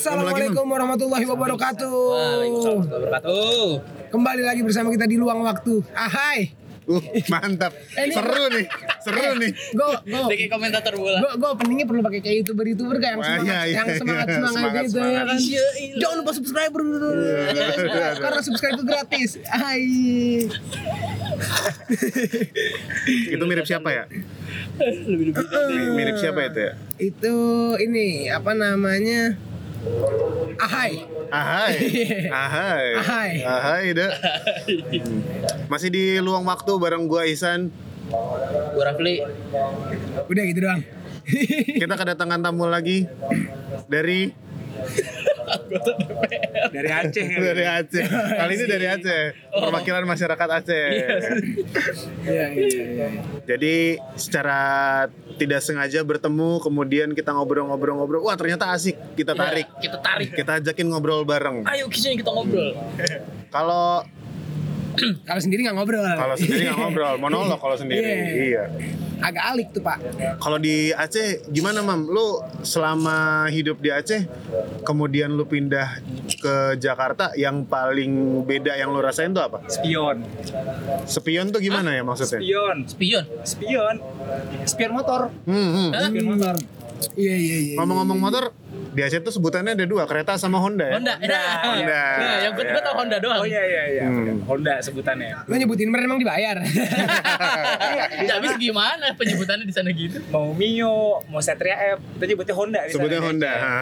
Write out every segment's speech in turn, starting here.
Assalamualaikum warahmatullahi wabarakatuh. Waalaikumsalam warahmatullahi wabarakatuh. Kembali lagi bersama kita di luang waktu. Ahai. Uh, mantap. Ini- Seru nih. Seru nih. Go, go. Jadi komentator bola. Gue gue openingnya perlu pakai kayak youtuber youtuber kayak yang Wah, semangat, iya, iya, yang iya. semangat semangat Semangat, gitu ya semangat. kan. Iya, iya. Jangan lupa subscriber karena subscribe itu gratis. Hai. Itu mirip siapa ya? Mirip siapa itu ya? Itu ini apa namanya? Ahai. Ahai. Ahai. Ahai. Ahai dah. Masih di luang waktu bareng gua Ihsan. Gue Rafli. Udah gitu doang. Kita kedatangan tamu lagi dari dari Aceh ya. dari Aceh. Kali ini dari Aceh. Perwakilan masyarakat Aceh. Iya iya iya. Jadi secara tidak sengaja bertemu, kemudian kita ngobrol-ngobrol-ngobrol. Wah ternyata asik. Kita tarik. Kita tarik. Kita ajakin ngobrol bareng. Ayo ke sini kita ngobrol. Kalau Kalau sendiri nggak ngobrol. kalau sendiri nggak ngobrol, monolog kalau sendiri. Iya. Iya. Agak alik tuh pak. Kalau di Aceh gimana mam? Lu selama hidup di Aceh, kemudian lu pindah ke Jakarta, yang paling beda yang lu rasain tuh apa? Spion. Spion tuh gimana ya maksudnya? Spion. Spion. Spion. Spion motor. Hmm, hmm. Spion motor. Iya iya iya. Ngomong-ngomong motor, di Aceh tuh sebutannya ada dua, kereta sama Honda ya? Honda. Nah, Honda. Nah, yang gue gue tau Honda doang. Oh iya iya iya. Hmm. Honda sebutannya. Lo nyebutin merek emang dibayar. Ya, habis gimana penyebutannya di sana gitu? Mau Mio, mau Satria F, kita nyebutnya Honda di sana. Sebutnya Honda. Ha.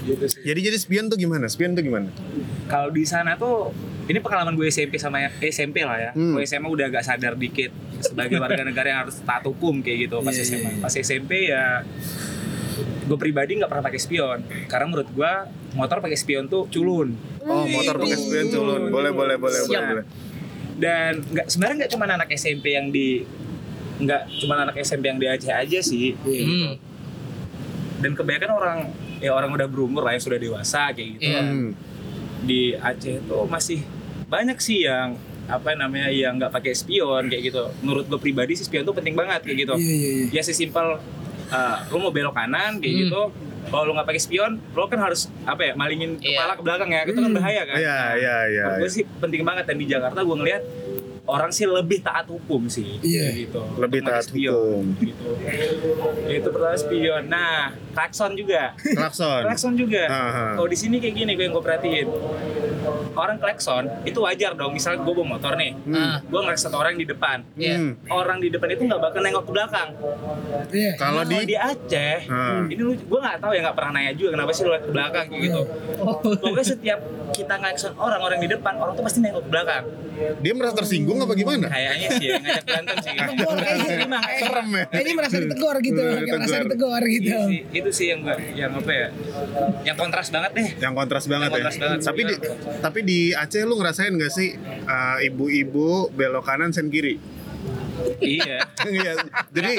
Gitu sih. Jadi jadi spion tuh gimana? Spion tuh gimana? Kalau di sana tuh ini pengalaman gue SMP sama SMP lah ya. Hmm. Gue SMA udah agak sadar dikit sebagai warga negara yang harus taat hukum kayak gitu pas Iya, iya, SMA. iya. Pas SMP ya gue pribadi nggak pernah pakai spion karena menurut gue motor pakai spion tuh culun Oh, motor pakai spion culun. Boleh boleh boleh Siap. boleh. dan nggak sebenarnya nggak cuma anak SMP yang di nggak cuma anak SMP yang di Aceh aja sih Hmm. dan kebanyakan orang ya orang udah berumur lah yang sudah dewasa kayak gitu Iya. Hmm. di Aceh tuh masih banyak sih yang apa namanya yang nggak pakai spion kayak gitu menurut gue pribadi sih spion tuh penting banget kayak gitu Iya iya iya. ya sesimpel uh, lu mau belok kanan kayak Hmm. gitu kalau lu nggak pakai spion lu kan harus apa ya malingin Iya. kepala ke belakang ya itu kan bahaya kan Iya iya iya. Menurut gue sih penting banget dan di Jakarta gue ngeliat orang sih lebih taat hukum sih Iya. kayak gitu Lebih taat spion, hukum. gitu itu pertama spion nah klakson juga Klakson. klakson juga Aha. kalau di sini kayak gini gue yang gue perhatiin orang klakson itu wajar dong misalnya gue bawa motor nih Ah. gue ngeliat satu orang di depan Iya. Hmm. orang di depan itu nggak bakal nengok ke belakang Iya. Kalau di di Aceh Hmm. ini lu gue nggak tahu ya nggak pernah nanya juga kenapa sih lu ke belakang kayak gitu pokoknya setiap kita ngelakson orang orang di depan orang tuh pasti nengok ke belakang dia merasa tersinggung apa gimana? kayaknya sih ya, ngajak berantem sih. Ini kayak- Serem ya. Kayaknya merasa ditegur gitu. Hmm, Kayak merasa ditegur. ditegur gitu. Iya sih, itu sih yang gua yang apa ya yang kontras banget deh Yang kontras banget Yang kontras ya. banget. Tapi di tapi di Aceh lu ngerasain gak sih uh, ibu-ibu belok kanan sen kiri? iya Iya. Jadi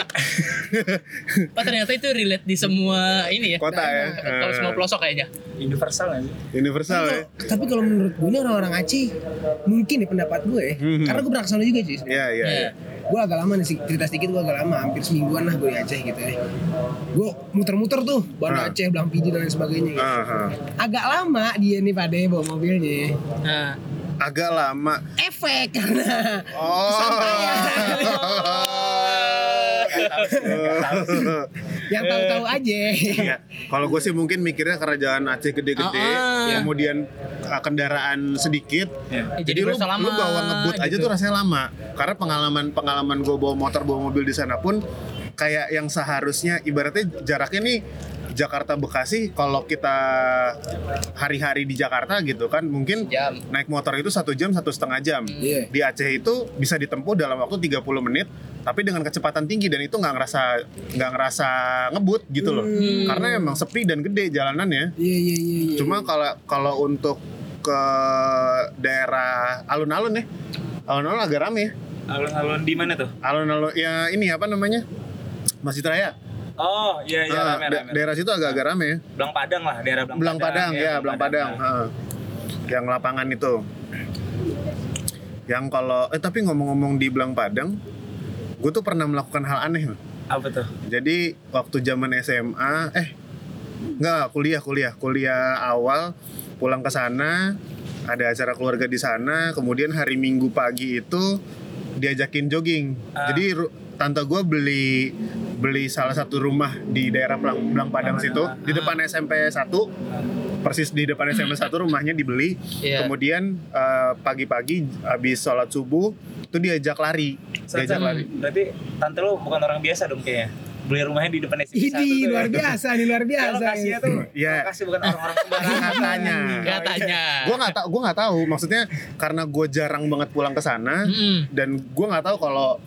Oh ternyata itu relate di semua ini ya. kota ya. Kalau semua pelosok kayaknya. universal sih Universal ya. Tapi kalau menurut gue ini orang-orang Aceh mungkin ya pendapat gue ya. Hmm. Karena gue pernah ke sana juga sih. Iya iya. Gue agak lama nih sih, cerita sedikit gue agak lama, hampir semingguan lah gue di Aceh gitu ya. Gue muter-muter tuh, Banda Ah. Aceh, Belang Pidi dan lain sebagainya. Gitu. Aha. Agak lama dia nih pada bawa mobilnya. Nah, Agak lama. Efek karena Oh. yang tahu-tahu aja. Iya. Kalau gue sih mungkin mikirnya karena jalan Aceh gede-gede, Ah, ah. kemudian uh, kendaraan sedikit, ya. Eh, jadi, jadi lu, lama lu bawa ngebut aja gitu. tuh rasanya lama. Karena pengalaman pengalaman gue bawa motor bawa mobil di sana pun kayak yang seharusnya ibaratnya jaraknya nih Jakarta Bekasi kalau kita hari-hari di Jakarta gitu kan mungkin Jam. naik motor itu satu jam satu setengah jam Iya. di Aceh itu bisa ditempuh dalam waktu 30 menit tapi dengan kecepatan tinggi dan itu nggak ngerasa nggak ngerasa ngebut gitu loh. Karena emang sepi dan gede jalanannya. Iya iya iya. iya. cuma kalau kalau untuk ke daerah alun-alun ya. Alun-alun agak rame. Ya alun-alun di mana tuh? Alun-alun ya ini apa namanya? Masjid Raya. Oh iya iya Ah, rame da- rame. daerah situ agak-agak rame. Ya Belang Padang lah daerah Belang, Belang Padang. Ya Belang Padang. Nah. heeh. yang lapangan itu. Yang kalau eh tapi ngomong-ngomong di Belang Padang gue tuh pernah melakukan hal aneh loh. apa tuh jadi waktu zaman SMA eh Enggak, kuliah, kuliah. Kuliah awal pulang ke sana, ada acara keluarga di sana, kemudian hari Minggu pagi itu diajakin jogging. Ah. Jadi tante gue beli beli salah satu rumah di daerah Belang, Belang Padang situ, di depan SMP 1. Persis di depan SMP 1 rumahnya dibeli. Iya. Kemudian eh, pagi-pagi habis sholat subuh itu diajak lari. San, Diajak lari. berarti tante lo bukan orang biasa dong kayaknya. Beli rumahnya di depan SMP Ini tuh. luar biasa, ini luar Kalau biasa. kasihnya tuh, lokasi bukan orang-orang sembarangan. Katanya. Katanya. gue nggak tahu gue nggak tahu maksudnya karena gue jarang banget pulang ke sana Mm-mm. dan gue nggak tahu kalau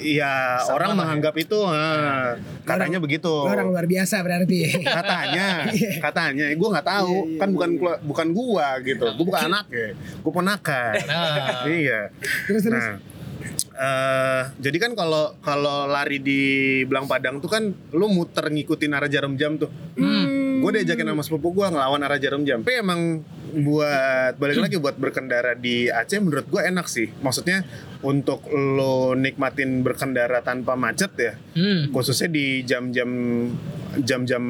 ya Sama orang lah. menganggap itu ah, katanya begitu. Lu Orang luar biasa berarti. katanya katanya. Gue nggak tahu. Iya, kan bukan bukan gue gitu. Gue bukan anaknya gue ponakan. Nah. iya. Terus terus. nah. Eh, jadi kan kalau kalau lari di Belang Padang tuh kan lu muter ngikutin arah jarum jam tuh. Hmm. gue diajakin sama sepupu gue ngelawan arah jarum jam. Tapi emang buat balik lagi buat berkendara di Aceh menurut gue enak sih. Maksudnya untuk lo nikmatin berkendara tanpa macet ya Hmm. khususnya di jam-jam jam-jam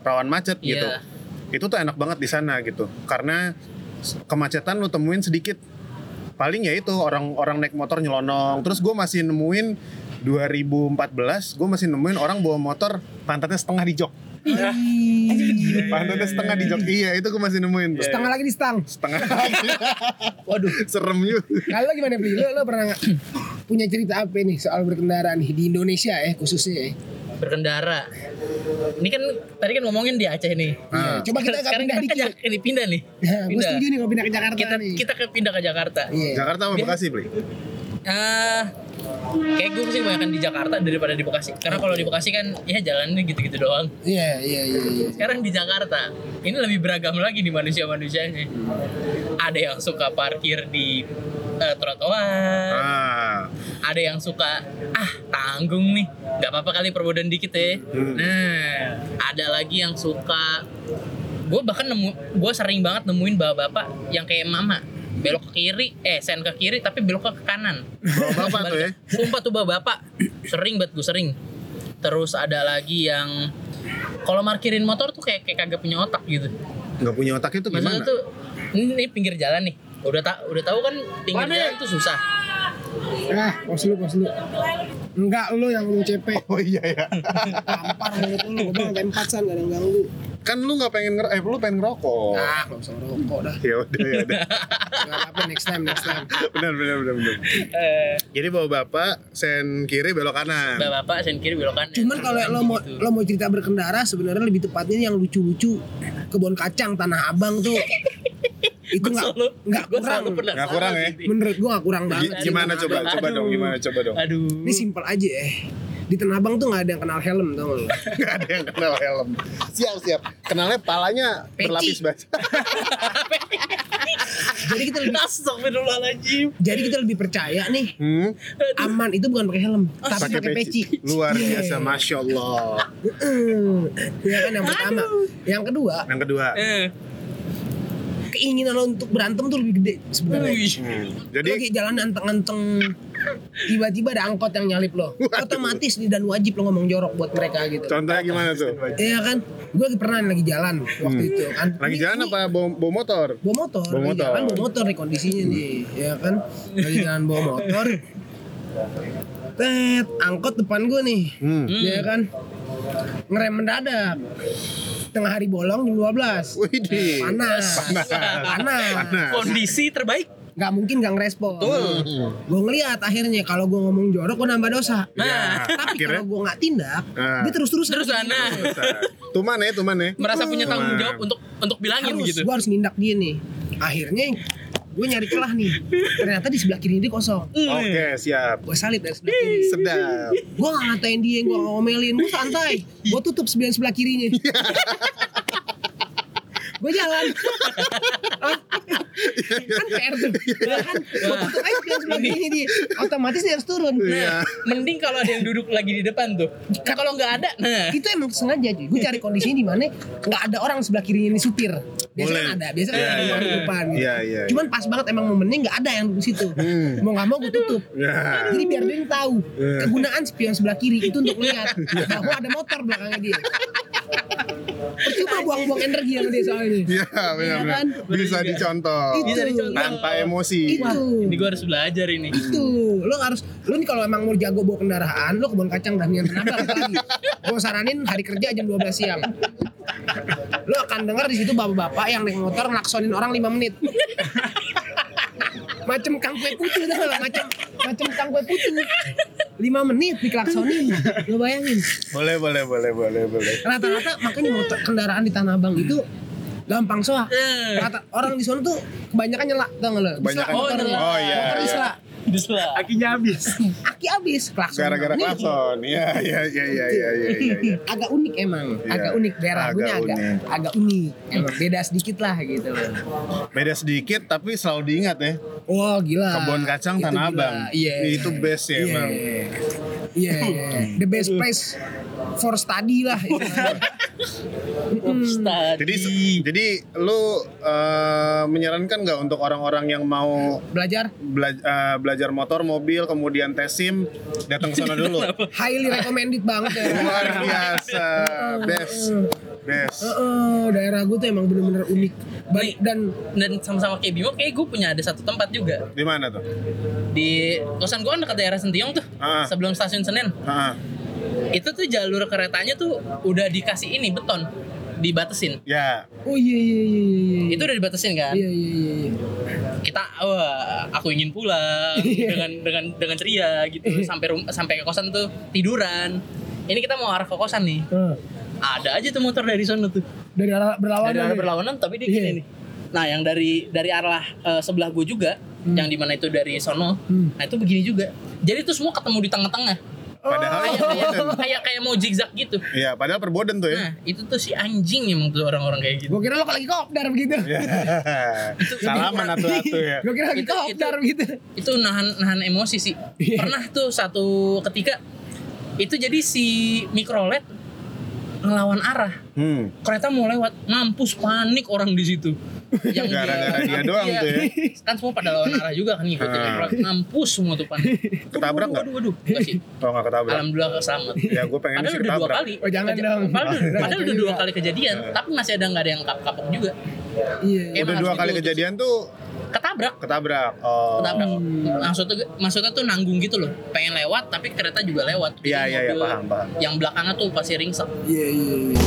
rawan macet Iya. gitu. Itu tuh enak banget di sana gitu. Karena kemacetan lo temuin sedikit. Paling ya itu orang-orang naik motor nyelonong. Terus gue masih nemuin 2014 gue masih nemuin orang bawa motor pantatnya setengah di jok pantatnya setengah di jok iya itu gue masih nemuin tuh Setengah lagi di stang. setengah lagi Waduh. serem juga Kalau lo gimana Pri? Lo, lo pernah nggak punya cerita apa nih soal berkendara nih di Indonesia ya khususnya ya? Berkendara. Ini kan tadi kan ngomongin di Aceh nih. Ah. Coba kita agak Sekarang pindah kita ke dikit. Ini pindah nih. Ya, gue Pindah. setuju nih kalau pindah ke Jakarta Kita nih. kita ke pindah ke Jakarta. Iya. Jakarta sama Bekasi beli Eh, kayak gue sih banyak di Jakarta daripada di Bekasi. Karena kalau di Bekasi kan ya jalannya gitu-gitu doang. Iya, iya, iya, iya. Sekarang di Jakarta, ini lebih beragam lagi di manusia-manusianya. Ada yang suka parkir di eh, trotoar, ah ada yang suka ah tanggung nih, nggak apa-apa kali perbodan dikit ya. Hmm. Nah, ada lagi yang suka, gue bahkan nemu, gue sering banget nemuin bapak-bapak yang kayak mama belok ke kiri, eh sen ke kiri tapi belok ke kanan. Bapak-bapak tuh ya? Sumpah tuh bapak sering banget gue sering. Terus ada lagi yang kalau parkirin motor tuh kayak kayak kagak punya otak gitu. nggak punya otak itu Maksudnya gimana tuh ini, pinggir jalan nih. Udah tak udah tahu kan pinggir jalan tuh susah. Ah, pos lu, pos lu. Enggak, lu yang lu cepet. oh iya ya Tampar mulut lu, gue bang tempat san, gak ada yang ganggu. kan lu nggak pengen nger eh lu pengen ngerokok Ah, gak usah ngerokok dah. ya udah ya udah Gak apa-apa, next time, next time. benar benar benar benar Eh, jadi bawa bapak sen kiri belok kanan bapak sen kiri belok kanan. Cuman kalau lo mau Gitu. lo mau cerita berkendara sebenarnya lebih tepatnya yang lucu-lucu kebun kacang tanah abang tuh itu nggak selalu- nggak gua kurang. Nggak kurang ya? menurut gua nggak kurang banget. gimana coba? Coba Aduh. dong gimana? Coba dong. Aduh. ini simpel aja eh. Di tanah abang tuh nggak ada yang kenal helm tau gak nggak ada yang kenal helm. Siap siap. Kenalnya palanya Peci. berlapis baja jadi kita lebih Astagfirullahaladzim. jadi kita lebih percaya nih. Hmm? aman itu bukan pakai helm tapi pakai pakai peci. Luar Iya. biasa masya allah. Heeh. ya kan yang pertama. Yang kedua yang kedua. Eh, keinginan lo untuk berantem tuh lebih gede sebenarnya. Hmm. Jadi jadi kayak jalan anteng-anteng tiba-tiba ada angkot yang nyalip lo. Otomatis nih dan wajib lo ngomong jorok buat mereka gitu. contohnya gimana tuh Iya kan? Gue pernah lagi jalan waktu itu kan. Hmm. lagi Ini- jalan ini apa bawa, bawa motor Bawa motor, Bawa lagi motor. jalan bawa motor nih kondisinya nih, ya kan? Lagi jalan bawa motor. Tet, angkot depan gue nih, hmm. ya kan? Ngerem mendadak. Tengah hari bolong jam 12. Widih. Panas. Panas. Panas. Panas. Kondisi terbaik. Nggak mungkin gak ngerespon. Hmm. Gue ngeliat akhirnya kalau gue ngomong jorok gue nambah dosa. Ya, Tapi akhirnya kalau gue nggak tindak, Nah. dia terus-terusan. Terus sana tuman ya tuman ya merasa punya tanggung jawab untuk untuk bilangin harus, gitu. gue harus nindak dia nih. Akhirnya gue nyari celah nih. Ternyata di sebelah kiri dia kosong. oke siap Gue salib dari sebelah kiri. sedap Gue gak ngatain dia, gue gak ngomelin. Gue santai. Gue tutup sebelah sebelah kirinya. Gue jalan. Kan PR tuh. Ya kan? Tutup aja sebelah sebelah kirinya dia. Otomatis dia harus turun. Iya. Mending kalau ada yang duduk lagi di depan tuh. Nah, kalau nggak ada, nah. itu emang sengaja cuy gue cari kondisinya di mana nggak ada orang sebelah kirinya ini supir biasanya kan ada biasanya Iya, kan ada iya, orang di iya. depan gitu. Iya, iya, cuman pas banget emang momennya nggak ada yang di situ mau nggak mau gue tutup Ya. jadi biar dia tahu Iya. kegunaan spion sebelah kiri itu untuk melihat bahwa ada motor belakangnya dia Percuma buang-buang energi sama dia soalnya. Iya benar-benar. kan? Bisa Bener juga. dicontoh. Bisa dicontoh. Tanpa emosi. Itu. Ini gue harus belajar ini. Itu, lo harus, lo nih kalau emang mau jago bawa kendaraan, lo kebun kacang dan yang kenapa lagi. Gue saranin hari kerja jam 12 siang. Lo akan dengar di situ bapak-bapak yang naik motor ngelaksonin orang 5 menit. macem kang kue putu macem macem kang kue putu 5 menit dikelaksonin lo bayangin Boleh boleh boleh boleh boleh. rata-rata makanya motor kendaraan di Tanah Abang itu gampang soak Eh. Rata, orang di sana tuh kebanyakan nyela tau gak lo Kebanyakan- Disela motornya. Oh, iya, Motor iya. Disela. Bisa. Akinya habis. aki abis klakson Gara-gara klakson. Iya iya iya iya iya iya. iya. agak unik emang Iya, agak unik daerah agak agak unik. agak unik emang beda sedikit lah gitu Beda sedikit tapi selalu diingat ya. wah gila Kebun kacang Itu Tanah gila. Abang. iya Itu best ya Iya. emang. iya the best place for study lah Mm-mm. Jadi jadi lu eh, menyarankan nggak untuk orang-orang yang mau belajar bela- eh, belajar motor, mobil, kemudian tes SIM datang ke sana dulu. highly recommended banget ya Luar biasa, best, best. Heeh, daerah gue tuh emang bener-bener unik Ba- Nih. dan Dan sama-sama kayak Bimo, kayak gue punya ada satu tempat juga Di mana tuh? di kosan gue kan dekat daerah Sentiong tuh, Ah. sebelum stasiun Senen. Ah, Itu tuh jalur keretanya tuh udah dikasih ini beton, dibatasin. ya, oh iya iya iya iya iya Itu udah dibatasin kan? iya iya iya iya. Kita, wah, aku ingin pulang dengan dengan dengan ceria gitu sampai rum- sampai ke kosan tuh tiduran. Ini kita mau arah ke kosan nih. Heeh. Ada aja tuh motor dari sana tuh. dari arah berlawanan dari arah ya? berlawanan tapi dia Iya. gini nih. Nah, yang dari dari arah eh, sebelah gue juga, yang di mana itu dari sono, Hmm. nah itu begini juga. Jadi itu semua ketemu di tengah-tengah. Padahal Kayak kayak kayak kayak mau zigzag gitu. Iya, padahal perboden tuh ya. Nah, itu tuh si anjing emang tuh orang-orang kayak gitu. gue kira lo lagi kopdar begitu Ya. Salaman atu-atu ya. gue kira lagi Itu- kopdar gitu Itu nahan nahan emosi sih. Iya. Pernah tuh satu ketika itu jadi si mikrolet ngelawan arah. Hmm. Kereta mau lewat, mampus panik orang di situ. Yang Gara-gara dia doang tuh ya. Kan semua pada lawan arah juga kan ngikutin Ah. mikrolet. Mampus semua tuh panik. Ketabrak nggak? Waduh, waduh, waduh. Enggak sih. Kalau nggak ketabrak. Alhamdulillah selamat. Ya, gue pengen Padahal sih udah dua ketabrak. kali. Oh, jangan dong. Padahal, padahal udah dua Iya. kali kejadian, tapi masih ada nggak ada yang kap kapok juga. iya Emang Udah dua kali ditutup. kejadian tuh Ketabrak. ketabrak. Oh. Ketabrak. Maksudnya, maksudnya tuh nanggung gitu loh. Pengen lewat, tapi kereta juga lewat. Iya, iya, iya, paham, paham. Yang belakangnya tuh pasti ringsek. iya iya iya.